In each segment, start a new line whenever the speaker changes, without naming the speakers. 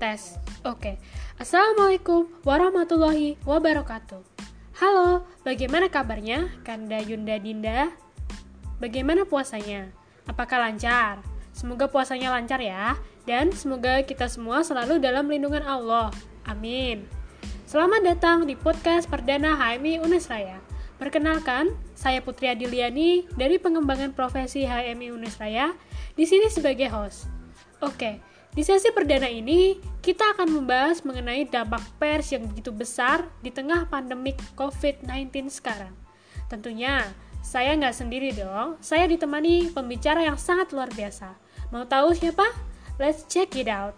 Tes. Oke. Assalamualaikum warahmatullahi wabarakatuh. Halo, bagaimana kabarnya? Kanda Yunda Dinda. Bagaimana puasanya? Apakah lancar? Semoga puasanya lancar ya. Dan semoga kita semua selalu dalam lindungan Allah. Amin. Selamat datang di podcast perdana HMI Unisraya. Perkenalkan, saya Putri Adiliani dari pengembangan profesi HMI Unisraya di sini sebagai host. Oke, di sesi perdana ini, kita akan membahas mengenai dampak pers yang begitu besar di tengah pandemik COVID-19 sekarang. Tentunya, saya nggak sendiri dong, saya ditemani pembicara yang sangat luar biasa. Mau tahu siapa? Let's check it out.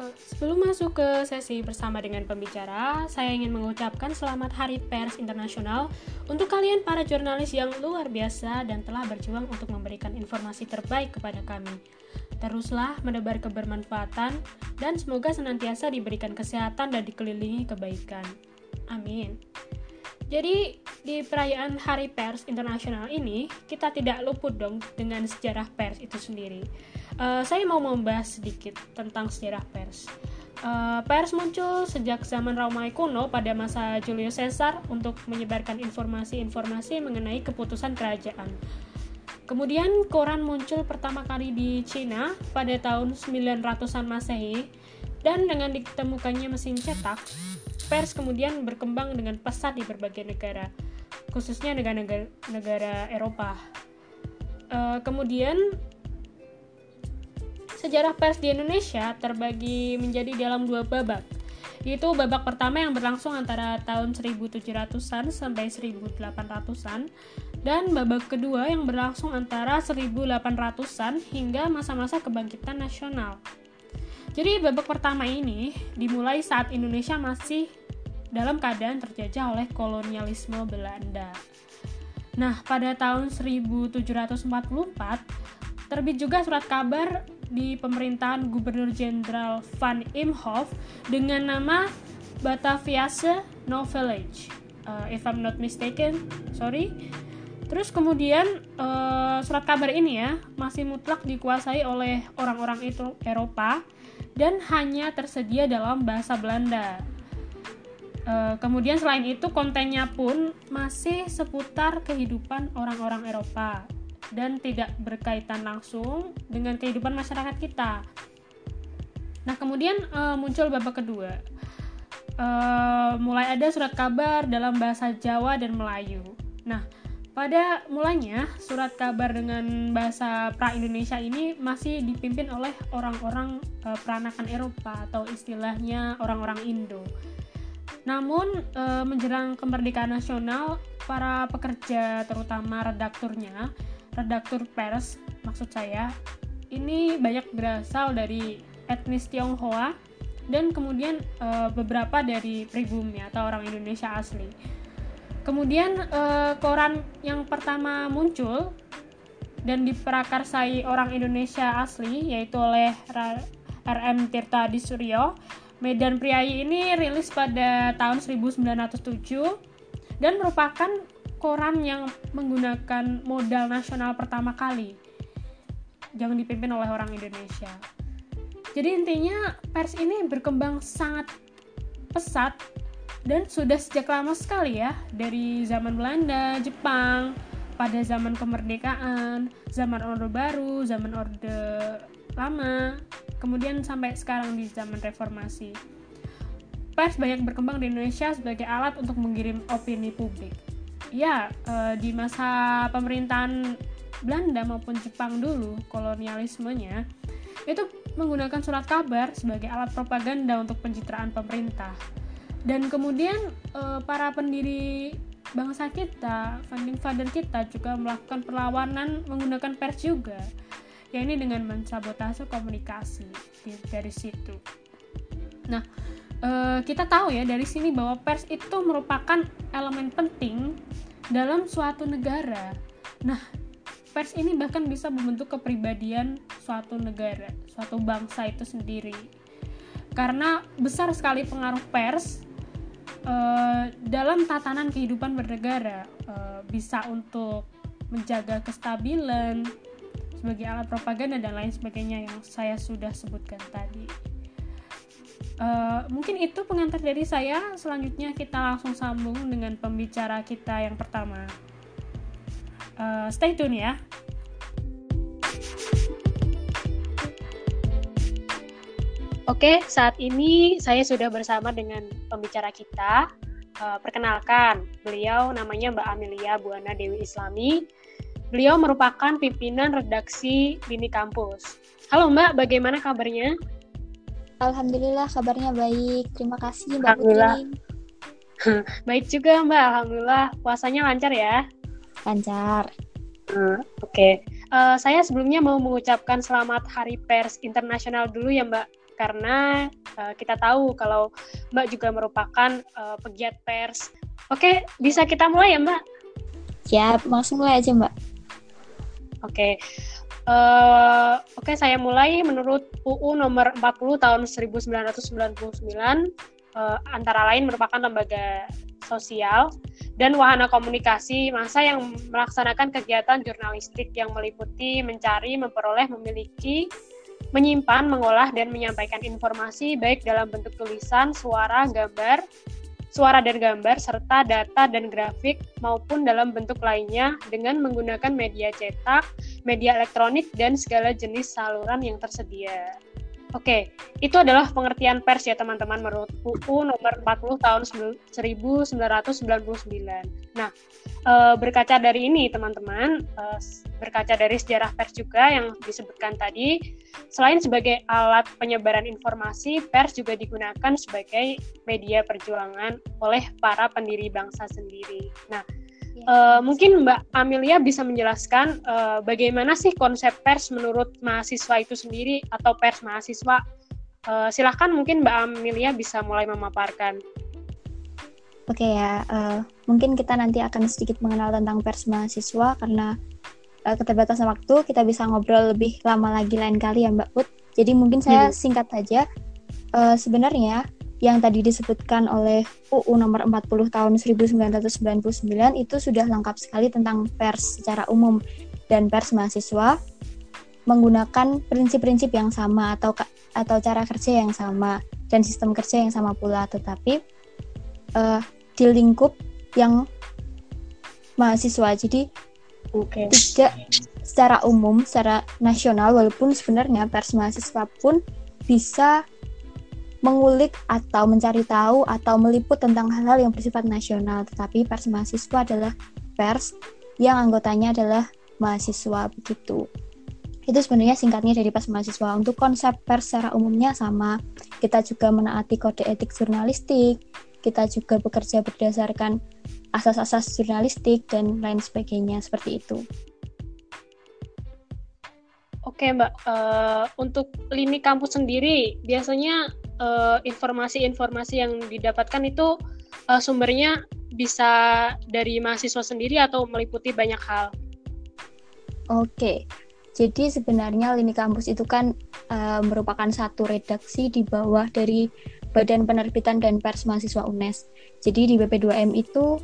Sebelum masuk ke sesi bersama dengan pembicara, saya ingin mengucapkan selamat Hari Pers Internasional untuk kalian para jurnalis yang luar biasa dan telah berjuang untuk memberikan informasi terbaik kepada kami. Teruslah menebar kebermanfaatan dan semoga senantiasa diberikan kesehatan dan dikelilingi kebaikan. Amin. Jadi, di perayaan Hari Pers Internasional ini, kita tidak luput dong dengan sejarah pers itu sendiri. Uh, saya mau membahas sedikit tentang sejarah pers. Uh, pers muncul sejak zaman Romawi kuno pada masa Julius Caesar untuk menyebarkan informasi-informasi mengenai keputusan kerajaan. Kemudian koran muncul pertama kali di Cina pada tahun 900-an Masehi dan dengan ditemukannya mesin cetak, pers kemudian berkembang dengan pesat di berbagai negara, khususnya negara-negara negara Eropa. Uh, kemudian Sejarah pers di Indonesia terbagi menjadi dalam dua babak, yaitu babak pertama yang berlangsung antara tahun 1700-an sampai 1800-an, dan babak kedua yang berlangsung antara 1800-an hingga masa-masa kebangkitan nasional. Jadi babak pertama ini dimulai saat Indonesia masih dalam keadaan terjajah oleh kolonialisme Belanda. Nah, pada tahun 1744 terbit juga surat kabar di pemerintahan Gubernur Jenderal Van Imhoff dengan nama Bataviase No Village, uh, if I'm not mistaken, sorry. Terus kemudian uh, surat kabar ini ya masih mutlak dikuasai oleh orang-orang itu Eropa dan hanya tersedia dalam bahasa Belanda. Uh, kemudian selain itu kontennya pun masih seputar kehidupan orang-orang Eropa dan tidak berkaitan langsung dengan kehidupan masyarakat kita. Nah, kemudian uh, muncul babak kedua. Uh, mulai ada surat kabar dalam bahasa Jawa dan Melayu. Nah, pada mulanya surat kabar dengan bahasa pra-Indonesia ini masih dipimpin oleh orang-orang uh, peranakan Eropa atau istilahnya orang-orang Indo. Namun uh, menjelang kemerdekaan nasional, para pekerja terutama redakturnya redaktur pers maksud saya ini banyak berasal dari etnis Tionghoa dan kemudian e, beberapa dari pribumi atau orang Indonesia asli. Kemudian e, koran yang pertama muncul dan diperakarsai orang Indonesia asli yaitu oleh RM Tirta di Suryo. Medan Priayi ini rilis pada tahun 1907 dan merupakan koran yang menggunakan modal nasional pertama kali jangan dipimpin oleh orang Indonesia jadi intinya pers ini berkembang sangat pesat dan sudah sejak lama sekali ya dari zaman Belanda, Jepang, pada zaman kemerdekaan, zaman Orde Baru, zaman Orde Lama, kemudian sampai sekarang di zaman reformasi. Pers banyak berkembang di Indonesia sebagai alat untuk mengirim opini publik ya uh, di masa pemerintahan Belanda maupun Jepang dulu kolonialismenya itu menggunakan surat kabar sebagai alat propaganda untuk pencitraan pemerintah. Dan kemudian uh, para pendiri bangsa kita founding father kita juga melakukan perlawanan menggunakan pers juga. Ya ini dengan mensabotase komunikasi dari situ. Nah uh, kita tahu ya dari sini bahwa pers itu merupakan elemen penting dalam suatu negara. Nah, pers ini bahkan bisa membentuk kepribadian suatu negara, suatu bangsa itu sendiri. Karena besar sekali pengaruh pers uh, dalam tatanan kehidupan bernegara, uh, bisa untuk menjaga kestabilan sebagai alat propaganda dan lain sebagainya yang saya sudah sebutkan tadi. Uh, mungkin itu pengantar dari saya. Selanjutnya kita langsung sambung dengan pembicara kita yang pertama. Uh, stay tune ya. Oke, saat ini saya sudah bersama dengan pembicara kita. Uh, perkenalkan, beliau namanya Mbak Amelia Buana Dewi Islami. Beliau merupakan pimpinan redaksi Lini Kampus. Halo Mbak, bagaimana kabarnya?
Alhamdulillah kabarnya baik. Terima kasih Mbak Alhamdulillah.
Putri. baik juga Mbak, Alhamdulillah. Puasanya lancar ya?
Lancar.
Uh, Oke, okay. uh, saya sebelumnya mau mengucapkan selamat Hari Pers Internasional dulu ya Mbak karena uh, kita tahu kalau Mbak juga merupakan uh, pegiat pers. Oke, bisa kita mulai ya Mbak?
Siap, langsung mulai aja Mbak.
Oke. Uh, Oke, okay, saya mulai menurut UU nomor 40 tahun 1999 uh, antara lain merupakan lembaga sosial dan wahana komunikasi masa yang melaksanakan kegiatan jurnalistik yang meliputi mencari, memperoleh, memiliki, menyimpan, mengolah, dan menyampaikan informasi baik dalam bentuk tulisan, suara, gambar, suara dan gambar, serta data dan grafik maupun dalam bentuk lainnya dengan menggunakan media cetak, media elektronik, dan segala jenis saluran yang tersedia. Oke, itu adalah pengertian pers ya teman-teman menurut UU nomor 40 tahun 1999. Nah, e, berkaca dari ini teman-teman, e, berkaca dari sejarah pers juga yang disebutkan tadi, selain sebagai alat penyebaran informasi, pers juga digunakan sebagai media perjuangan oleh para pendiri bangsa sendiri. Nah, Uh, mungkin Mbak Amelia bisa menjelaskan uh, bagaimana sih konsep pers menurut mahasiswa itu sendiri atau pers mahasiswa. Uh, silahkan mungkin Mbak Amelia bisa mulai memaparkan.
Oke okay, ya, uh, mungkin kita nanti akan sedikit mengenal tentang pers mahasiswa karena uh, keterbatasan waktu kita bisa ngobrol lebih lama lagi lain kali ya Mbak Put. Jadi mungkin saya hmm. singkat saja. Uh, sebenarnya yang tadi disebutkan oleh UU nomor 40 tahun 1999 itu sudah lengkap sekali tentang pers secara umum dan pers mahasiswa menggunakan prinsip-prinsip yang sama atau atau cara kerja yang sama dan sistem kerja yang sama pula tetapi uh, di lingkup yang mahasiswa jadi okay. tidak secara umum secara nasional walaupun sebenarnya pers mahasiswa pun bisa mengulik atau mencari tahu atau meliput tentang hal-hal yang bersifat nasional, tetapi pers mahasiswa adalah pers yang anggotanya adalah mahasiswa begitu. Itu sebenarnya singkatnya dari pers mahasiswa. Untuk konsep pers secara umumnya sama. Kita juga menaati kode etik jurnalistik, kita juga bekerja berdasarkan asas-asas jurnalistik dan lain sebagainya seperti itu.
Oke Mbak, uh, untuk lini kampus sendiri biasanya informasi-informasi uh, yang didapatkan itu uh, sumbernya bisa dari mahasiswa sendiri atau meliputi banyak hal?
Oke, jadi sebenarnya Lini Kampus itu kan uh, merupakan satu redaksi di bawah dari Badan Penerbitan dan Pers Mahasiswa UNES. Jadi di BP2M itu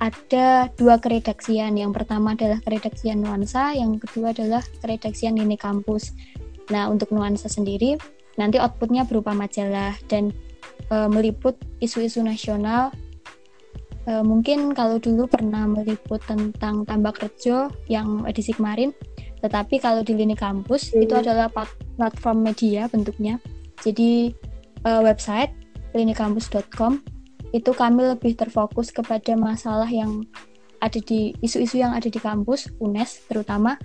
ada dua keredaksian. Yang pertama adalah keredaksian nuansa, yang kedua adalah keredaksian Lini Kampus. Nah, untuk nuansa sendiri nanti outputnya berupa majalah dan e, meliput isu-isu nasional e, mungkin kalau dulu pernah meliput tentang tambak rejo yang edisi kemarin tetapi kalau di lini kampus hmm. itu adalah platform media bentuknya jadi e, website linikampus.com itu kami lebih terfokus kepada masalah yang ada di isu-isu yang ada di kampus UNES terutama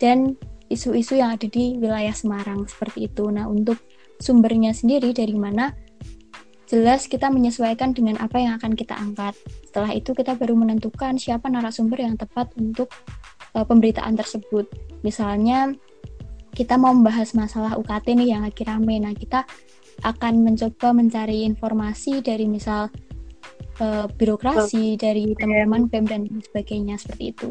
dan isu-isu yang ada di wilayah Semarang seperti itu. Nah, untuk sumbernya sendiri dari mana jelas kita menyesuaikan dengan apa yang akan kita angkat. Setelah itu kita baru menentukan siapa narasumber yang tepat untuk uh, pemberitaan tersebut. Misalnya kita mau membahas masalah UKT nih yang lagi rame. Nah, kita akan mencoba mencari informasi dari misal uh, birokrasi, dari teman-teman BEM dan sebagainya seperti itu.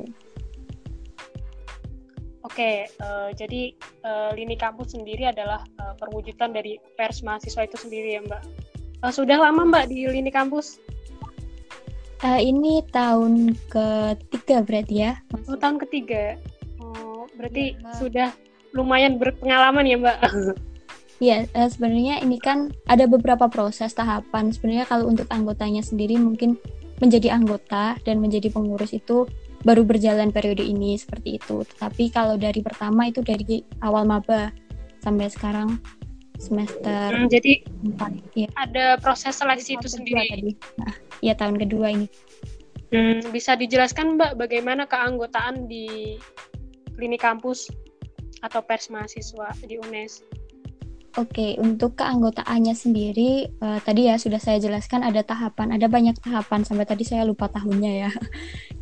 Oke, uh, jadi uh, lini kampus sendiri adalah uh, perwujudan dari pers mahasiswa itu sendiri ya Mbak. Uh, sudah lama Mbak di lini kampus?
Uh, ini tahun ketiga berarti ya?
Oh tahun ketiga. Oh berarti ya, sudah lumayan berpengalaman ya Mbak.
Iya, uh, sebenarnya ini kan ada beberapa proses tahapan. Sebenarnya kalau untuk anggotanya sendiri mungkin menjadi anggota dan menjadi pengurus itu baru berjalan periode ini seperti itu. Tetapi kalau dari pertama itu dari awal maba sampai sekarang semester
hmm, jadi 4 ya. ada proses seleksi tahun itu sendiri tadi.
Nah, ya tahun kedua ini
hmm, bisa dijelaskan Mbak bagaimana keanggotaan di klinik kampus atau pers mahasiswa di UNES
Oke, untuk keanggotaannya sendiri uh, tadi ya sudah saya jelaskan ada tahapan, ada banyak tahapan sampai tadi saya lupa tahunnya ya.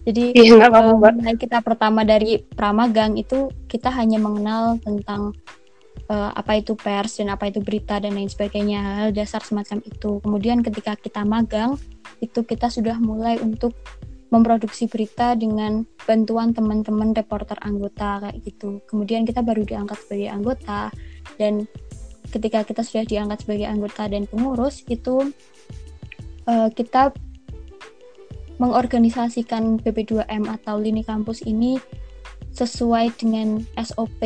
Jadi iya, uh, kita pertama dari pramagang itu kita hanya mengenal tentang uh, apa itu pers dan apa itu berita dan lain sebagainya hal dasar semacam itu. Kemudian ketika kita magang itu kita sudah mulai untuk memproduksi berita dengan bantuan teman-teman reporter anggota kayak gitu. Kemudian kita baru diangkat sebagai anggota dan ketika kita sudah diangkat sebagai anggota dan pengurus itu uh, kita mengorganisasikan BP2M atau lini kampus ini sesuai dengan SOP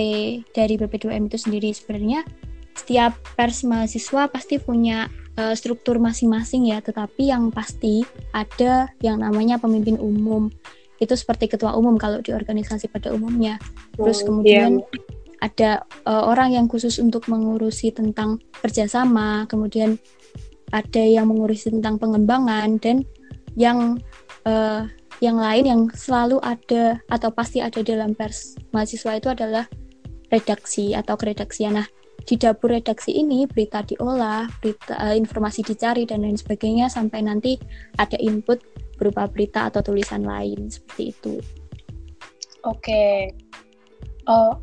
dari BP2M itu sendiri. Sebenarnya setiap pers mahasiswa pasti punya uh, struktur masing-masing ya tetapi yang pasti ada yang namanya pemimpin umum. Itu seperti ketua umum kalau di organisasi pada umumnya. Terus oh, kemudian yeah. ada uh, orang yang khusus untuk mengurusi tentang kerjasama kemudian ada yang mengurusi tentang pengembangan dan yang uh, yang lain yang selalu ada atau pasti ada dalam pers mahasiswa itu adalah redaksi atau keredaksian. Nah, di dapur redaksi ini berita diolah, berita uh, informasi dicari dan lain sebagainya sampai nanti ada input berupa berita atau tulisan lain seperti itu.
Oke. Okay. Oh,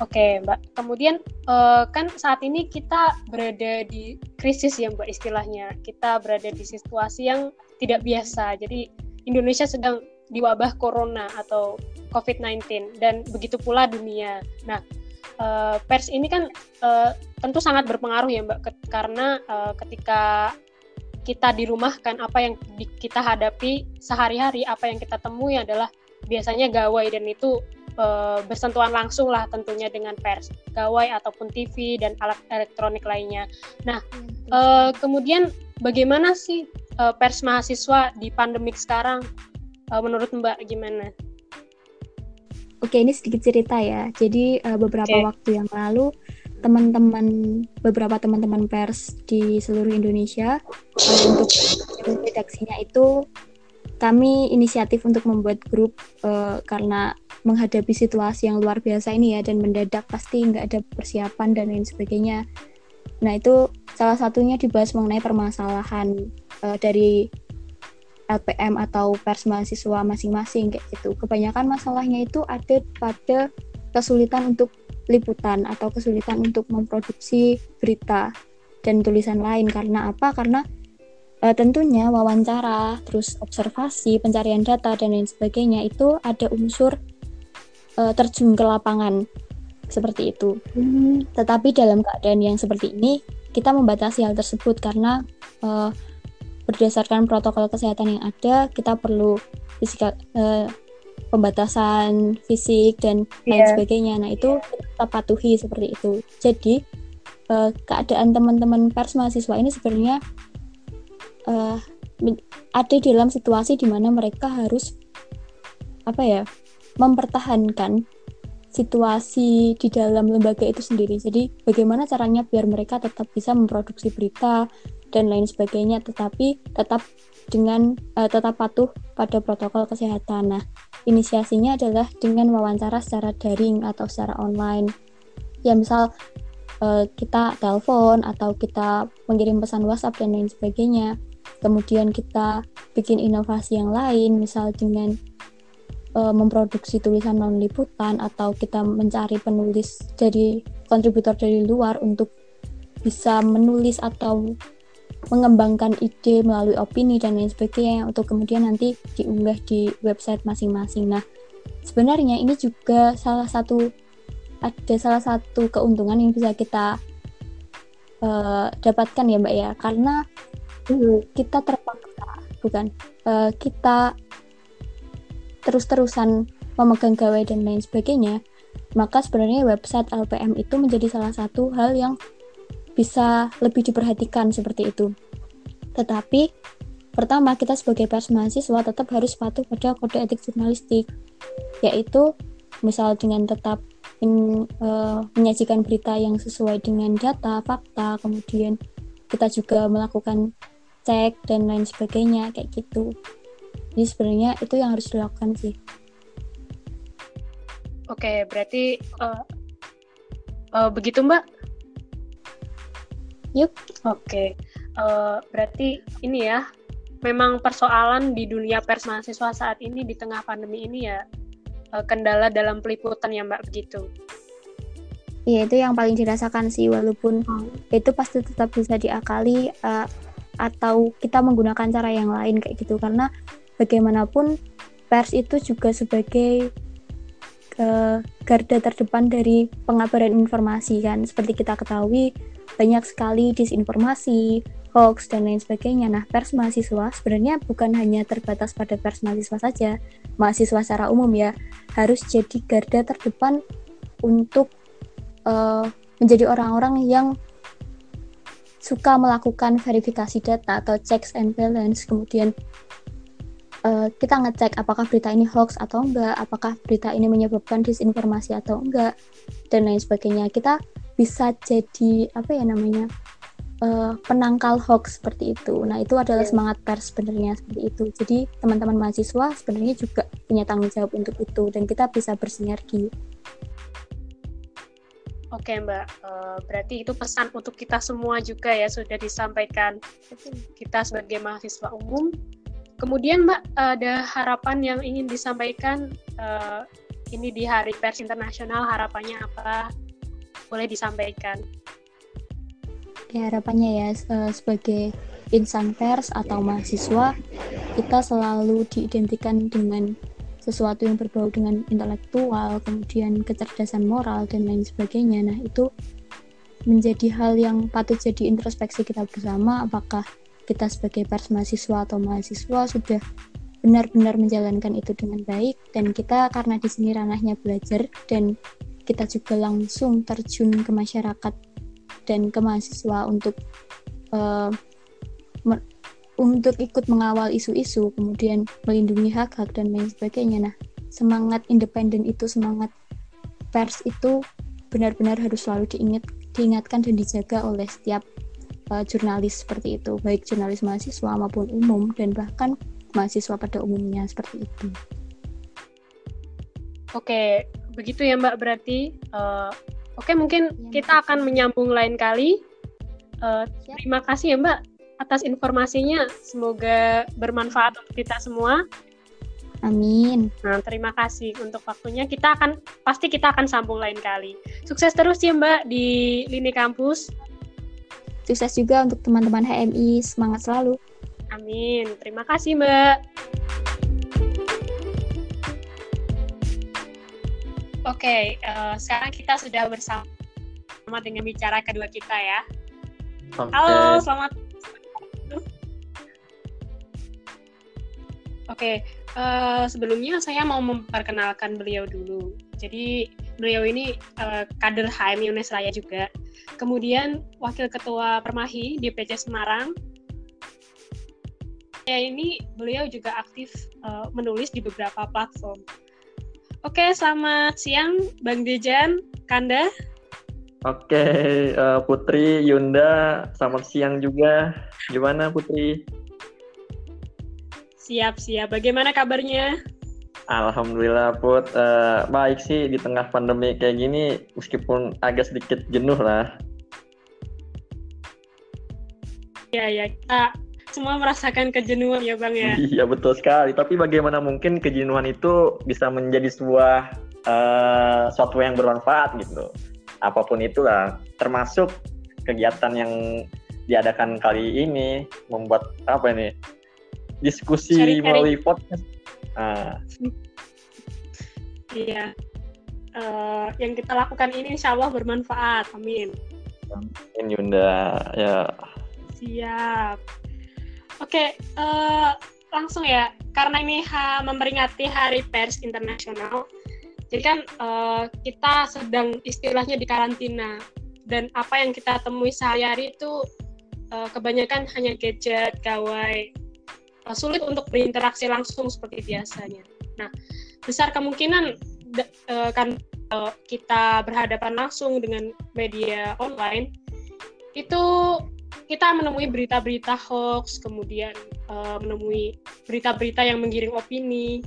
oke, okay, Mbak. Kemudian uh, kan saat ini kita berada di krisis ya, Mbak istilahnya. Kita berada di situasi yang tidak biasa. Jadi Indonesia sedang di wabah corona atau COVID-19 dan begitu pula dunia. Nah, uh, pers ini kan uh, tentu sangat berpengaruh ya Mbak karena uh, ketika kita di rumah kan apa yang kita hadapi sehari-hari apa yang kita temui adalah biasanya gawai dan itu uh, bersentuhan langsung lah tentunya dengan pers gawai ataupun TV dan alat elektronik lainnya. Nah uh, kemudian bagaimana sih uh, pers mahasiswa di pandemik sekarang uh, menurut Mbak gimana?
Oke, ini sedikit cerita ya. Jadi uh, beberapa okay. waktu yang lalu teman-teman beberapa teman-teman pers di seluruh Indonesia uh, untuk redaksinya itu kami inisiatif untuk membuat grup uh, karena menghadapi situasi yang luar biasa ini ya dan mendadak pasti nggak ada persiapan dan lain sebagainya. Nah itu salah satunya dibahas mengenai permasalahan uh, dari LPM atau pers mahasiswa masing-masing kayak gitu. Kebanyakan masalahnya itu ada pada kesulitan untuk liputan atau kesulitan untuk memproduksi berita dan tulisan lain karena apa? Karena uh, tentunya wawancara, terus observasi, pencarian data dan lain sebagainya itu ada unsur uh, terjun ke lapangan seperti itu. Hmm. Tetapi dalam keadaan yang seperti ini kita membatasi hal tersebut karena uh, berdasarkan protokol kesehatan yang ada kita perlu fisika, uh, pembatasan fisik dan lain yeah. sebagainya. Nah itu kita patuhi seperti itu. Jadi uh, keadaan teman-teman pers mahasiswa ini sebenarnya uh, ada dalam situasi di mana mereka harus apa ya mempertahankan situasi di dalam lembaga itu sendiri. Jadi bagaimana caranya biar mereka tetap bisa memproduksi berita dan lain sebagainya, tetapi tetap dengan uh, tetap patuh pada protokol kesehatan. Nah, inisiasinya adalah dengan wawancara secara daring atau secara online. Ya misal uh, kita telepon atau kita mengirim pesan WhatsApp dan lain sebagainya. Kemudian kita bikin inovasi yang lain, misal dengan uh, memproduksi tulisan non liputan atau kita mencari penulis dari kontributor dari luar untuk bisa menulis atau mengembangkan ide melalui opini dan lain sebagainya untuk kemudian nanti diunggah di website masing-masing. Nah, sebenarnya ini juga salah satu ada salah satu keuntungan yang bisa kita uh, dapatkan ya Mbak ya karena kita terpaksa bukan uh, kita terus-terusan memegang gawai dan lain sebagainya, maka sebenarnya website LPM itu menjadi salah satu hal yang bisa lebih diperhatikan seperti itu. Tetapi pertama kita sebagai pers mahasiswa tetap harus patuh pada kode etik jurnalistik, yaitu misal dengan tetap in, uh, menyajikan berita yang sesuai dengan data, fakta, kemudian kita juga melakukan cek dan lain sebagainya kayak gitu. Jadi sebenarnya itu yang harus dilakukan sih.
Oke, berarti uh, uh, begitu Mbak?
Yuk.
Oke, uh, berarti ini ya, memang persoalan di dunia pers mahasiswa saat ini di tengah pandemi ini ya uh, kendala dalam peliputan ya Mbak begitu.
Iya itu yang paling dirasakan sih walaupun hmm. itu pasti tetap bisa diakali uh, atau kita menggunakan cara yang lain kayak gitu. Karena bagaimanapun pers itu juga sebagai uh, garda terdepan dari pengabaran informasi kan. Seperti kita ketahui banyak sekali disinformasi hoax dan lain sebagainya. Nah pers mahasiswa sebenarnya bukan hanya terbatas pada pers mahasiswa saja mahasiswa secara umum ya harus jadi garda terdepan untuk uh, menjadi orang-orang yang suka melakukan verifikasi data atau checks and balance kemudian uh, kita ngecek apakah berita ini hoax atau enggak, apakah berita ini menyebabkan disinformasi atau enggak, dan lain sebagainya. Kita bisa jadi apa ya namanya uh, penangkal hoax seperti itu. Nah itu adalah yeah. semangat pers sebenarnya seperti itu. Jadi teman-teman mahasiswa sebenarnya juga punya tanggung jawab untuk itu dan kita bisa bersinergi.
Oke Mbak, uh, berarti itu pesan untuk kita semua juga ya sudah disampaikan kita sebagai mahasiswa umum Kemudian Mbak ada harapan yang ingin disampaikan uh, ini di Hari Pers Internasional harapannya apa? Boleh disampaikan.
Ya harapannya ya sebagai insan pers atau mahasiswa kita selalu diidentikan dengan sesuatu yang berbau dengan intelektual, kemudian kecerdasan moral dan lain sebagainya. Nah, itu menjadi hal yang patut jadi introspeksi kita bersama apakah kita sebagai pers mahasiswa atau mahasiswa sudah benar-benar menjalankan itu dengan baik dan kita karena di sini ranahnya belajar dan kita juga langsung terjun ke masyarakat dan ke mahasiswa untuk uh, untuk ikut mengawal isu-isu kemudian melindungi hak-hak dan lain sebagainya nah semangat independen itu semangat pers itu benar-benar harus selalu diingat diingatkan dan dijaga oleh setiap uh, jurnalis seperti itu, baik jurnalis mahasiswa maupun umum dan bahkan mahasiswa pada umumnya seperti itu.
Oke, begitu ya Mbak berarti. Uh, Oke, mungkin ya, kita akan menyambung lain kali. Uh, terima kasih ya Mbak atas informasinya. Semoga bermanfaat untuk kita semua.
Amin.
Nah, terima kasih untuk waktunya. Kita akan pasti kita akan sambung lain kali. Sukses terus ya Mbak di Lini Kampus.
Sukses juga untuk teman-teman HMI. Semangat selalu.
Amin. Terima kasih, Mbak. Oke, okay, uh, eh, sekarang kita sudah bersama dengan bicara kedua kita ya. Okay. Halo, selamat. Okay, uh, eh, sebelumnya saya mau memperkenalkan beliau dulu. Jadi beliau ini uh, kader HMI UNES Raya juga. Kemudian Wakil Ketua Permahi di PC Semarang. Ya ini beliau juga aktif uh, menulis di beberapa platform. Oke, selamat siang Bang Dejan, Kanda.
Oke, uh, Putri, Yunda, selamat siang juga. Gimana Putri?
Siap, siap. Bagaimana kabarnya?
Alhamdulillah Put, uh, baik sih di tengah pandemi kayak gini meskipun agak sedikit jenuh lah.
Ya ya kita semua merasakan kejenuhan ya Bang ya.
Iya betul sekali, tapi bagaimana mungkin kejenuhan itu bisa menjadi sebuah uh, suatu yang bermanfaat gitu. Apa pun itulah, termasuk kegiatan yang diadakan kali ini membuat apa ini diskusi melalui podcast
Uh. Iya. Uh, yang kita lakukan ini insya Allah bermanfaat. Amin.
Amin Yunda. Ya.
Siap. Oke, uh, langsung ya. Karena ini ha, memperingati Hari Pers Internasional, jadi kan uh, kita sedang istilahnya di karantina dan apa yang kita temui sehari-hari itu uh, kebanyakan hanya gadget, gawai, sulit untuk berinteraksi langsung seperti biasanya. Nah, besar kemungkinan uh, kan uh, kita berhadapan langsung dengan media online itu kita menemui berita-berita hoax, kemudian uh, menemui berita-berita yang menggiring opini,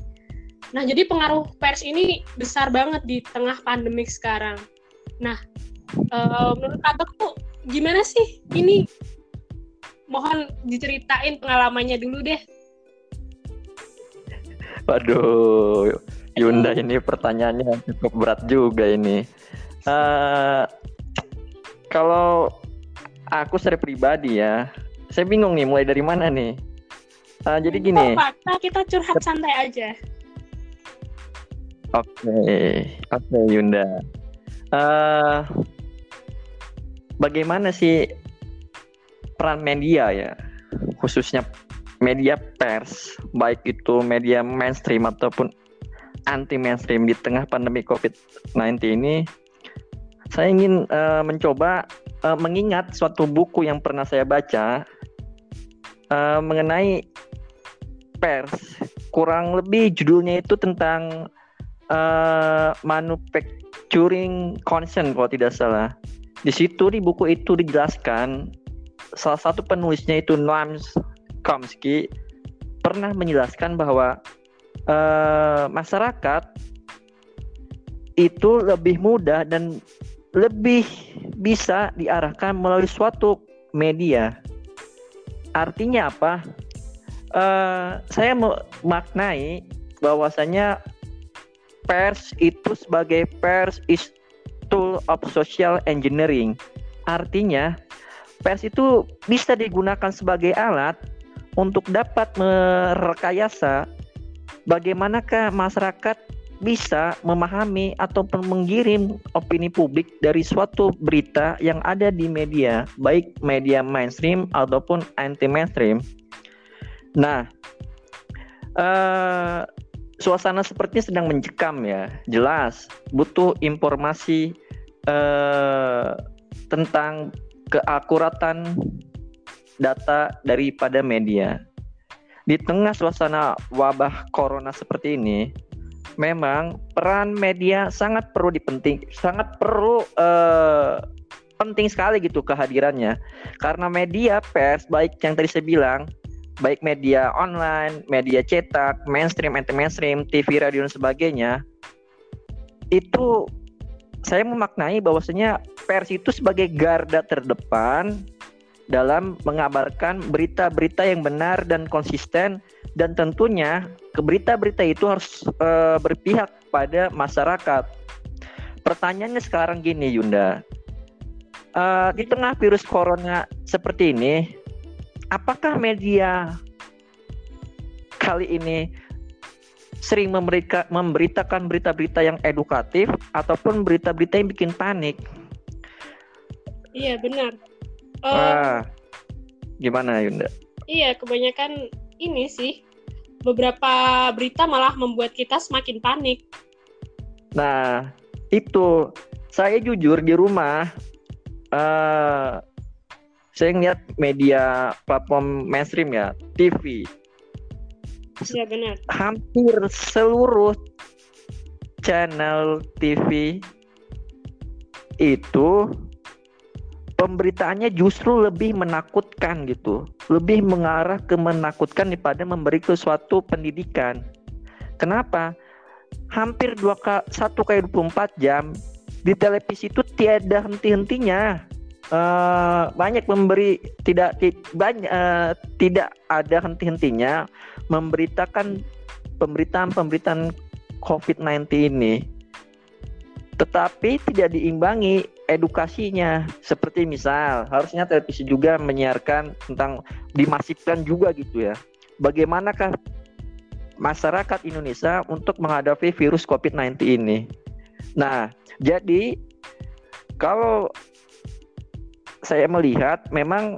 Nah, jadi pengaruh pers ini besar banget di tengah pandemik sekarang. Nah, uh, menurut Abang tuh gimana sih ini? Mohon diceritain pengalamannya dulu deh.
Waduh, Yunda ini pertanyaannya cukup berat juga ini. Uh, kalau aku secara pribadi ya, saya bingung nih mulai dari mana nih. Uh, jadi gini.
Fakta kita curhat santai aja.
Oke, okay. oke okay, Yunda. Uh, bagaimana sih peran media ya, khususnya media pers, baik itu media mainstream ataupun anti mainstream di tengah pandemi COVID-19 ini? Saya ingin uh, mencoba uh, mengingat suatu buku yang pernah saya baca uh, mengenai pers. Kurang lebih judulnya itu tentang uh, manufacturing concern kalau tidak salah. Di situ di buku itu dijelaskan salah satu penulisnya itu Noam Chomsky pernah menjelaskan bahwa uh, masyarakat itu lebih mudah dan lebih bisa diarahkan melalui suatu media. Artinya apa? Uh, saya memaknai bahwasanya pers itu sebagai pers is tool of social engineering. Artinya, pers itu bisa digunakan sebagai alat untuk dapat merekayasa bagaimanakah masyarakat bisa memahami ataupun mengirim opini publik dari suatu berita yang ada di media, baik media mainstream ataupun anti mainstream. Nah, uh, suasana sepertinya sedang mencekam ya. Jelas butuh informasi eh, tentang keakuratan data daripada media. Di tengah suasana wabah corona seperti ini, memang peran media sangat perlu dipenting, sangat perlu eh, penting sekali gitu kehadirannya. Karena media pers baik yang tadi saya bilang baik media online, media cetak, mainstream, anti mainstream, TV, radio dan sebagainya, itu saya memaknai bahwasanya pers itu sebagai garda terdepan dalam mengabarkan berita-berita yang benar dan konsisten dan tentunya berita-berita itu harus e, berpihak pada masyarakat. Pertanyaannya sekarang gini Yunda, e, di tengah virus corona seperti ini, apakah media kali ini sering memberitakan berita-berita yang edukatif ataupun berita-berita yang bikin panik?
Iya benar.
Uh, gimana Yunda?
Iya kebanyakan ini sih beberapa berita malah membuat kita semakin panik.
Nah itu saya jujur di rumah uh, saya ngeliat media platform mainstream ya, TV.
Iya benar.
Hampir seluruh channel TV itu pemberitaannya justru lebih menakutkan gitu, lebih mengarah ke menakutkan daripada memberi sesuatu pendidikan. Kenapa? Hampir dua k satu kali 24 jam di televisi itu tiada henti-hentinya uh, banyak memberi tidak banyak uh, tidak ada henti-hentinya memberitakan pemberitaan-pemberitaan COVID-19 ini tetapi tidak diimbangi edukasinya. Seperti misal harusnya televisi juga menyiarkan tentang dimasifkan juga gitu ya. Bagaimanakah masyarakat Indonesia untuk menghadapi virus COVID-19 ini? Nah jadi kalau saya melihat memang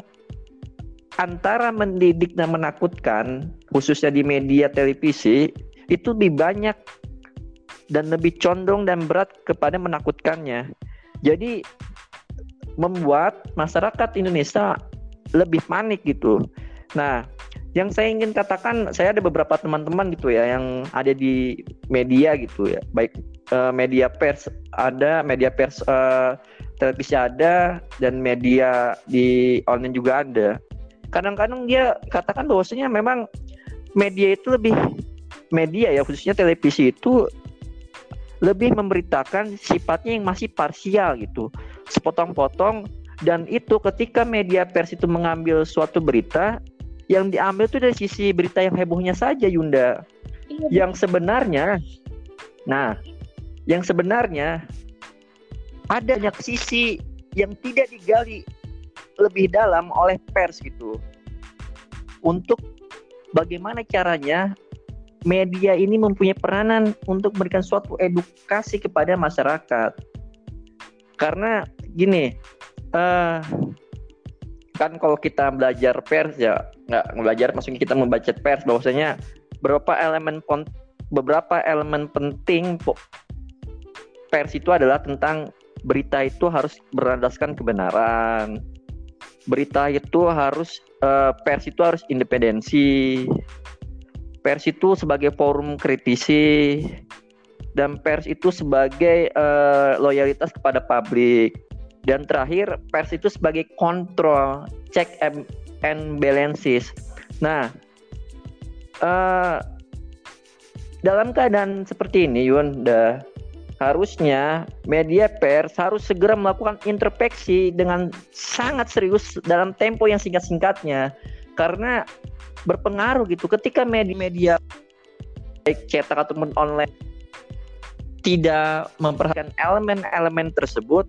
antara mendidik dan menakutkan, khususnya di media televisi, itu lebih banyak dan lebih condong dan berat kepada menakutkannya. Jadi membuat masyarakat Indonesia lebih panik gitu. Nah, yang saya ingin katakan, saya ada beberapa teman-teman gitu ya yang ada di media gitu ya, baik uh, media pers ada, media pers uh, televisi ada, dan media di online juga ada. Kadang-kadang dia katakan bahwasanya memang media itu lebih media ya khususnya televisi itu lebih memberitakan sifatnya yang masih parsial gitu. Sepotong-potong dan itu ketika media pers itu mengambil suatu berita yang diambil itu dari sisi berita yang hebohnya saja Yunda. Iya, yang sebenarnya nah yang sebenarnya ada banyak sisi yang tidak digali lebih dalam oleh pers gitu. Untuk bagaimana caranya media ini mempunyai peranan untuk memberikan suatu edukasi kepada masyarakat. Karena gini, uh, kan kalau kita belajar pers ya nggak belajar maksudnya kita membaca pers bahwasanya beberapa elemen beberapa elemen penting pers itu adalah tentang berita itu harus berlandaskan kebenaran berita itu harus uh, pers itu harus independensi pers itu sebagai forum kritisi dan pers itu sebagai uh, loyalitas kepada publik. Dan terakhir pers itu sebagai kontrol check and, balances. Nah uh, dalam keadaan seperti ini Yunda harusnya media pers harus segera melakukan introspeksi dengan sangat serius dalam tempo yang singkat-singkatnya karena berpengaruh gitu ketika media-media baik cetak ataupun online tidak memperhatikan elemen-elemen tersebut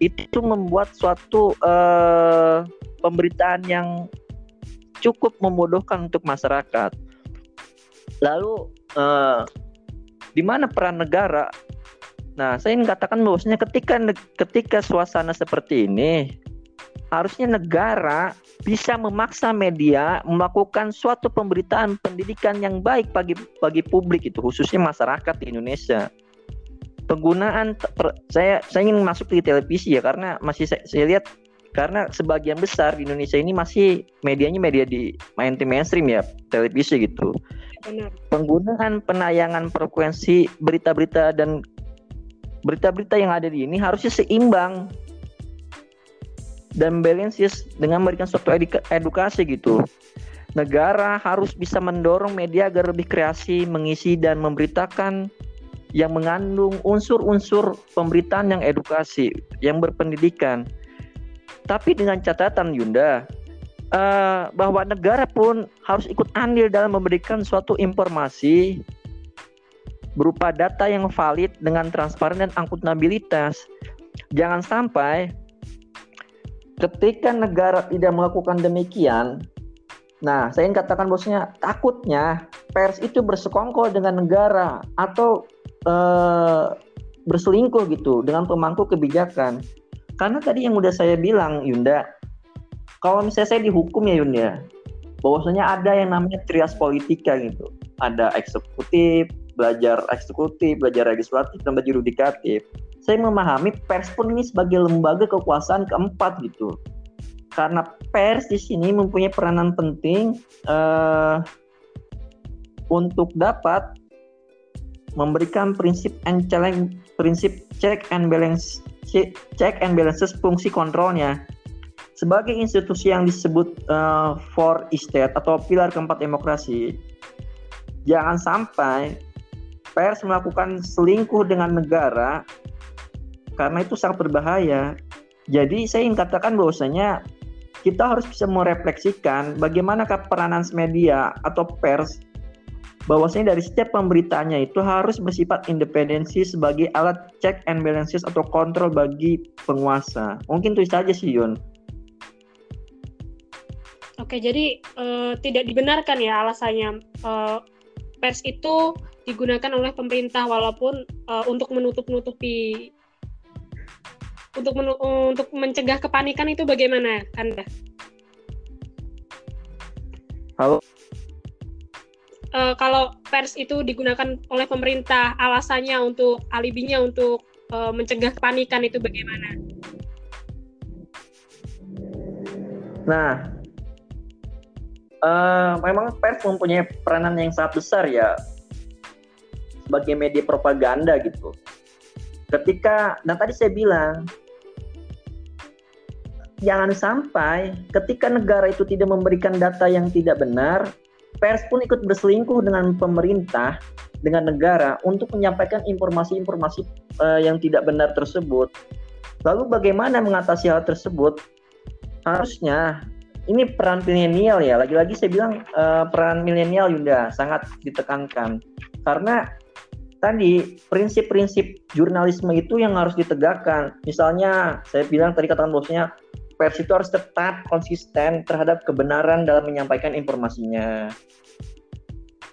itu membuat suatu uh, pemberitaan yang cukup membodohkan untuk masyarakat. Lalu uh, di mana peran negara? Nah, saya ingin katakan bahwasanya ketika ketika suasana seperti ini harusnya negara bisa memaksa media melakukan suatu pemberitaan pendidikan yang baik bagi bagi publik itu khususnya masyarakat di Indonesia. Penggunaan per, saya saya ingin masuk di televisi ya karena masih saya, saya lihat karena sebagian besar di Indonesia ini masih medianya media di main mainstream ya televisi gitu. Benar. Penggunaan penayangan frekuensi berita-berita dan berita-berita yang ada di ini harusnya seimbang dan balances dengan memberikan suatu edukasi gitu. Negara harus bisa mendorong media agar lebih kreasi, mengisi dan memberitakan yang mengandung unsur-unsur pemberitaan yang edukasi, yang berpendidikan. Tapi dengan catatan Yunda, uh, bahwa negara pun harus ikut andil dalam memberikan suatu informasi berupa data yang valid dengan transparan dan akuntabilitas. Jangan sampai ketika negara tidak melakukan demikian, nah saya ingin katakan bosnya takutnya pers itu bersekongkol dengan negara atau eh, berselingkuh gitu dengan pemangku kebijakan. Karena tadi yang udah saya bilang Yunda, kalau misalnya saya dihukum ya Yunda, bahwasanya ada yang namanya trias politika gitu. Ada eksekutif, belajar eksekutif, belajar legislatif, dan belajar yudikatif saya memahami pers pun ini sebagai lembaga kekuasaan keempat gitu. Karena pers di sini mempunyai peranan penting uh, untuk dapat memberikan prinsip and challenge, prinsip check and balance check and balances fungsi kontrolnya sebagai institusi yang disebut uh, for estate atau pilar keempat demokrasi jangan sampai pers melakukan selingkuh dengan negara karena itu sangat berbahaya. Jadi saya ingin katakan bahwasanya kita harus bisa merefleksikan bagaimana peranan media atau pers bahwasanya dari setiap pemberitaannya itu harus bersifat independensi sebagai alat check and balances atau kontrol bagi penguasa. Mungkin itu saja sih Yun.
Oke, jadi uh, tidak dibenarkan ya alasannya uh, pers itu digunakan oleh pemerintah walaupun uh, untuk menutup-nutupi untuk menu, untuk mencegah kepanikan itu bagaimana Anda?
Halo.
Uh, kalau pers itu digunakan oleh pemerintah, alasannya untuk alibinya untuk uh, mencegah kepanikan itu bagaimana?
Nah, uh, memang pers mempunyai peranan yang sangat besar ya sebagai media propaganda gitu. Ketika, dan tadi saya bilang, jangan sampai ketika negara itu tidak memberikan data yang tidak benar, pers pun ikut berselingkuh dengan pemerintah, dengan negara untuk menyampaikan informasi-informasi uh, yang tidak benar tersebut. Lalu bagaimana mengatasi hal tersebut? Harusnya ini peran milenial ya. Lagi-lagi saya bilang uh, peran milenial Yunda sangat ditekankan karena tadi prinsip-prinsip jurnalisme itu yang harus ditegakkan. Misalnya saya bilang tadi katakan bosnya pers itu harus tetap konsisten terhadap kebenaran dalam menyampaikan informasinya.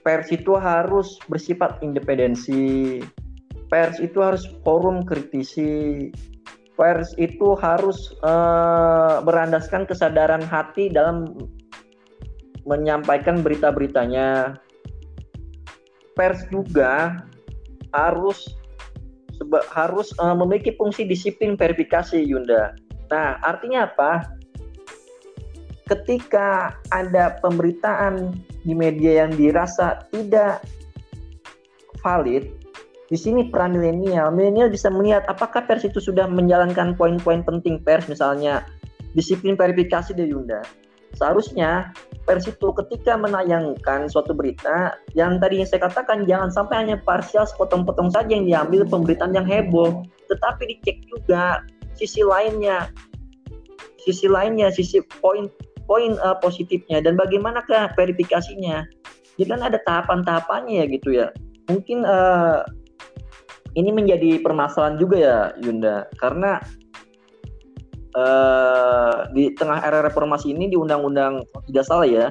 Pers itu harus bersifat independensi. Pers itu harus forum kritisi. Pers itu harus uh, berandaskan kesadaran hati dalam menyampaikan berita-beritanya. Pers juga harus harus uh, memiliki fungsi disiplin verifikasi Yunda. Nah, artinya apa? Ketika ada pemberitaan di media yang dirasa tidak valid, di sini peran milenial. Milenial bisa melihat apakah pers itu sudah menjalankan poin-poin penting pers, misalnya disiplin verifikasi dari Yunda. Seharusnya pers itu ketika menayangkan suatu berita yang tadi yang saya katakan jangan sampai hanya parsial sepotong-potong saja yang diambil pemberitaan yang heboh tetapi dicek juga sisi lainnya sisi lainnya sisi poin poin uh, positifnya dan bagaimana ke verifikasinya? Jadi kan ada tahapan-tahapannya ya gitu ya. Mungkin uh, ini menjadi permasalahan juga ya Yunda. Karena uh, di tengah era reformasi ini di undang-undang tidak salah ya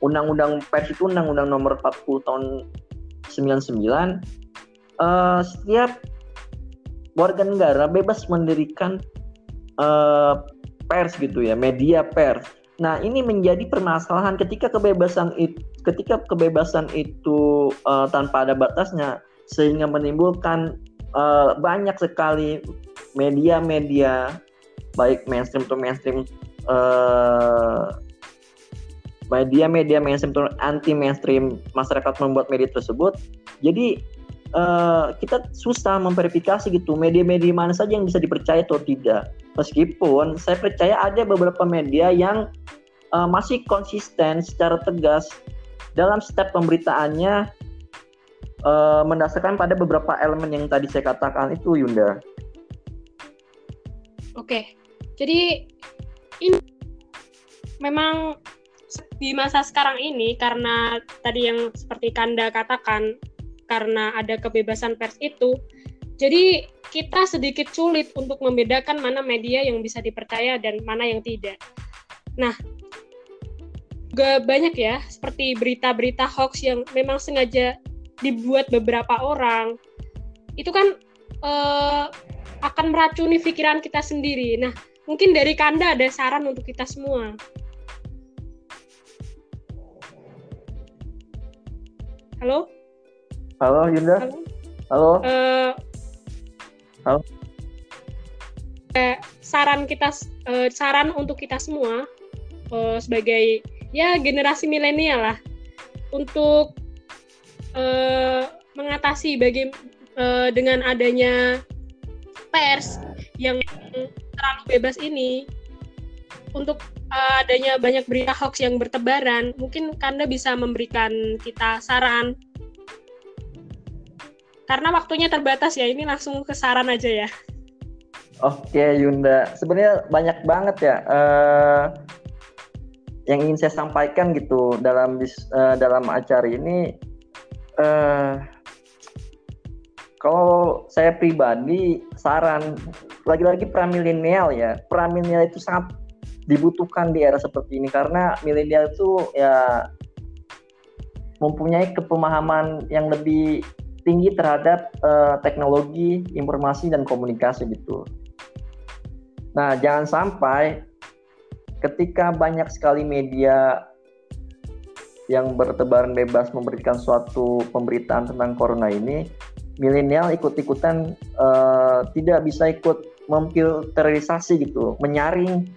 undang-undang pers itu undang-undang nomor 40 tahun 99 uh, setiap warga negara bebas mendirikan uh, pers gitu ya media pers. Nah ini menjadi permasalahan ketika kebebasan itu ketika kebebasan itu uh, tanpa ada batasnya sehingga menimbulkan uh, banyak sekali media-media baik mainstream atau mainstream uh, media-media mainstream atau anti mainstream masyarakat membuat media tersebut. Jadi uh, kita susah memverifikasi gitu media-media mana saja yang bisa dipercaya atau tidak meskipun saya percaya ada beberapa media yang uh, masih konsisten secara tegas dalam setiap pemberitaannya uh, mendasarkan pada beberapa elemen yang tadi saya katakan itu Yunda.
Oke, jadi ini memang di masa sekarang ini karena tadi yang seperti Kanda katakan karena ada kebebasan pers itu, jadi kita sedikit sulit untuk membedakan mana media yang bisa dipercaya dan mana yang tidak. Nah, gak banyak ya seperti berita-berita hoax yang memang sengaja dibuat beberapa orang. Itu kan uh, akan meracuni pikiran kita sendiri. Nah, Mungkin dari Kanda ada saran untuk kita semua. Halo?
Halo Yunda. Halo. Halo. Uh, Halo.
Eh, saran kita uh, saran untuk kita semua uh, sebagai ya generasi milenial lah untuk uh, mengatasi bagi uh, dengan adanya pers yang terlalu bebas ini untuk uh, adanya banyak berita hoax yang bertebaran, mungkin Kanda bisa memberikan kita saran. Karena waktunya terbatas ya, ini langsung ke saran aja ya.
Oke Yunda, sebenarnya banyak banget ya uh, yang ingin saya sampaikan gitu dalam uh, dalam acara ini. Uh, kalau saya pribadi saran lagi-lagi peran milenial ya peran milenial itu sangat dibutuhkan di era seperti ini karena milenial itu ya mempunyai kepemahaman yang lebih tinggi terhadap uh, teknologi informasi dan komunikasi gitu. Nah jangan sampai ketika banyak sekali media yang bertebaran bebas memberikan suatu pemberitaan tentang corona ini, milenial ikut-ikutan uh, tidak bisa ikut memfilterisasi gitu, menyaring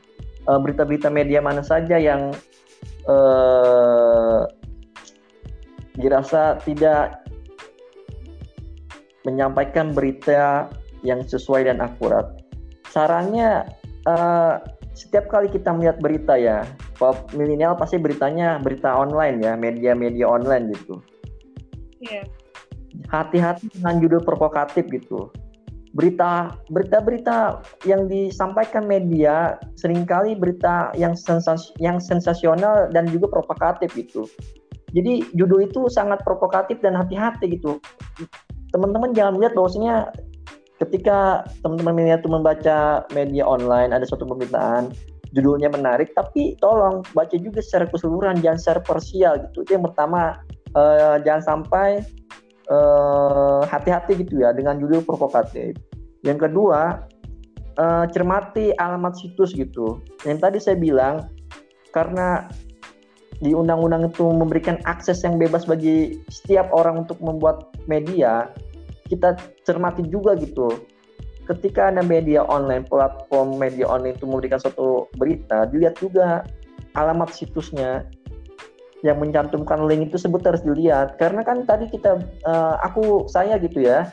uh, berita-berita media mana saja yang uh, dirasa tidak menyampaikan berita yang sesuai dan akurat. Sarannya uh, setiap kali kita melihat berita ya, milenial pasti beritanya berita online ya, media-media online gitu. Iya. Yeah. Hati-hati dengan judul provokatif gitu. Berita berita-berita yang disampaikan media sering kali berita yang sensas yang sensasional dan juga provokatif gitu. Jadi judul itu sangat provokatif dan hati-hati gitu. Teman-teman jangan melihat bahwasanya ketika teman-teman media itu membaca media online ada suatu pemberitaan judulnya menarik tapi tolong baca juga secara keseluruhan jangan secara parsial gitu. Itu yang pertama uh, jangan sampai eh, hati-hati gitu ya dengan judul provokatif. Yang kedua uh, cermati alamat situs gitu. Yang tadi saya bilang karena di undang-undang itu memberikan akses yang bebas bagi setiap orang untuk membuat media kita cermati juga gitu. Ketika ada media online platform media online itu memberikan suatu berita dilihat juga alamat situsnya yang mencantumkan link itu sebut harus dilihat. Karena kan tadi kita uh, aku saya gitu ya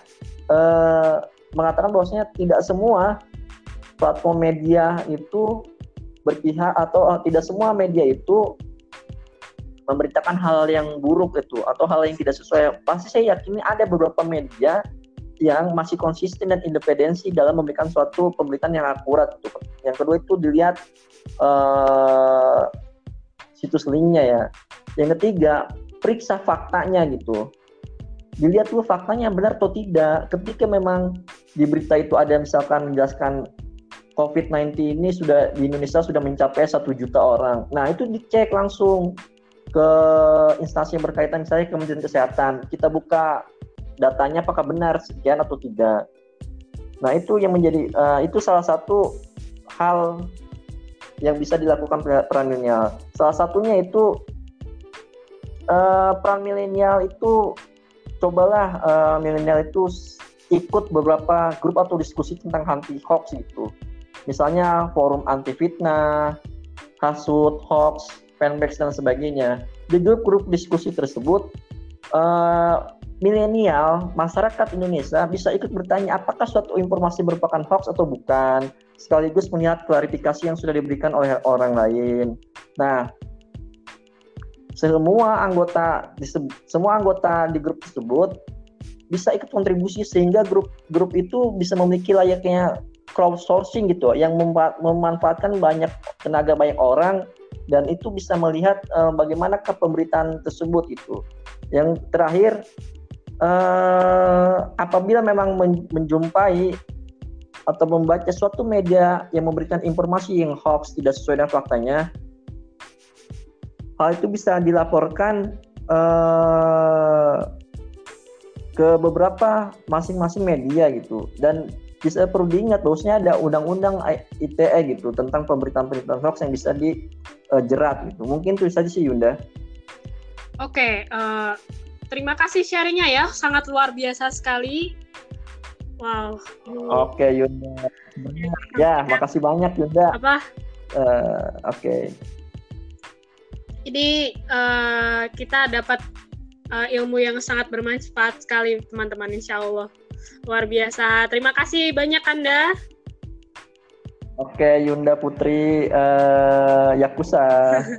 uh, mengatakan bahwasanya tidak semua platform media itu berpihak atau uh, tidak semua media itu memberitakan hal yang buruk itu atau hal yang tidak sesuai pasti saya yakin ada beberapa media yang masih konsisten dan independensi dalam memberikan suatu pemberitaan yang akurat itu. Yang kedua itu dilihat uh, situs linknya ya. Yang ketiga periksa faktanya gitu. Dilihat dulu faktanya benar atau tidak. Ketika memang di berita itu ada misalkan menjelaskan COVID-19 ini sudah di Indonesia sudah mencapai satu juta orang. Nah itu dicek langsung ke instansi yang berkaitan saya Kementerian Kesehatan. Kita buka datanya apakah benar sekian atau tidak. Nah itu yang menjadi uh, itu salah satu hal yang bisa dilakukan peran milenial. Salah satunya itu uh, peran milenial itu cobalah uh, milenial itu ikut beberapa grup atau diskusi tentang anti hoax gitu misalnya forum anti fitnah hasut hoax fanbase dan sebagainya. Di grup-grup diskusi tersebut, uh, milenial masyarakat Indonesia bisa ikut bertanya apakah suatu informasi merupakan hoax atau bukan, sekaligus melihat klarifikasi yang sudah diberikan oleh orang lain. Nah, semua anggota semua anggota di grup tersebut bisa ikut kontribusi sehingga grup-grup itu bisa memiliki layaknya crowdsourcing gitu yang memanfaatkan banyak tenaga banyak orang dan itu bisa melihat uh, bagaimana pemberitaan tersebut itu. Yang terakhir uh, apabila memang men menjumpai atau membaca suatu media yang memberikan informasi yang hoax tidak sesuai dengan faktanya, hal itu bisa dilaporkan uh, ke beberapa masing-masing media gitu dan bisa perlu diingat bahwasanya ada undang-undang ITE gitu tentang pemberitaan-pemberitaan hoax yang bisa dijerat gitu. Mungkin itu saja sih Yunda.
Oke, uh, terima kasih sharingnya ya, sangat luar biasa sekali. Wow.
Oke Yunda. Ya, makasih banyak Yunda.
Apa?
Uh, Oke. Okay.
Ini uh, kita dapat uh, ilmu yang sangat bermanfaat sekali teman-teman insya Allah. Luar biasa. Terima kasih banyak Anda.
Oke, Yunda Putri uh, Yakusa.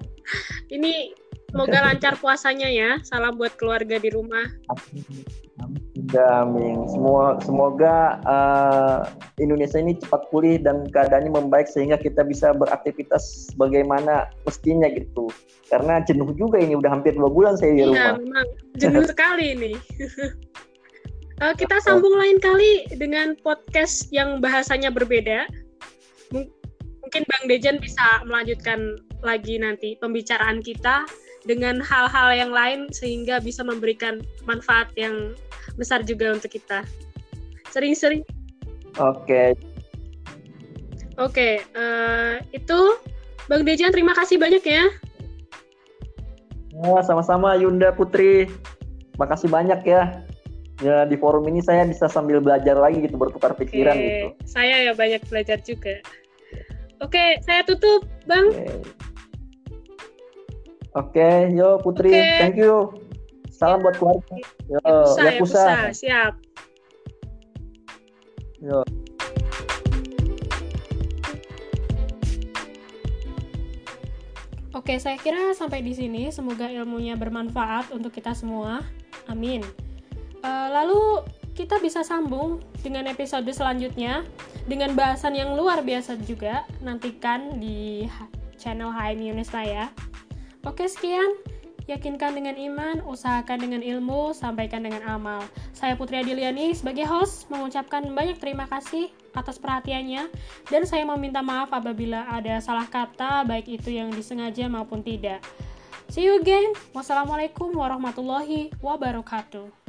Ini semoga lancar puasanya ya. Salam buat keluarga di rumah.
Amin. Semua semoga uh, Indonesia ini cepat pulih dan keadaannya membaik sehingga kita bisa beraktivitas bagaimana mestinya gitu. Karena jenuh juga ini udah hampir dua bulan saya di iya, rumah. Iya, memang
jenuh sekali ini. Uh, kita sambung lain kali dengan podcast yang bahasanya berbeda. Mungkin Bang Dejan bisa melanjutkan lagi nanti pembicaraan kita dengan hal-hal yang lain sehingga bisa memberikan manfaat yang besar juga untuk kita. Sering-sering.
Oke. Okay.
Oke, okay, uh, eh, itu Bang Dejan terima kasih banyak ya.
Ya, sama-sama Yunda Putri. Makasih banyak ya. Ya di forum ini saya bisa sambil belajar lagi gitu bertukar pikiran
Oke,
gitu.
Saya ya banyak belajar juga. Oke, saya tutup, Bang.
Oke. Oke, yo Putri,
Oke.
thank you. Salam buat keluarga. Yo,
Yakuza,
Yakuza.
Yakuza, siap.
Yo.
Oke, saya kira sampai di sini. Semoga ilmunya bermanfaat untuk kita semua. Amin. Eh, lalu kita bisa sambung dengan episode selanjutnya dengan bahasan yang luar biasa juga. Nantikan di ha- channel HM Yunista ya. Oke, sekian. Yakinkan dengan iman, usahakan dengan ilmu, sampaikan dengan amal. Saya Putri Adiliani sebagai host mengucapkan banyak terima kasih atas perhatiannya dan saya meminta maaf apabila ada salah kata baik itu yang disengaja maupun tidak. See you again. Wassalamualaikum warahmatullahi wabarakatuh.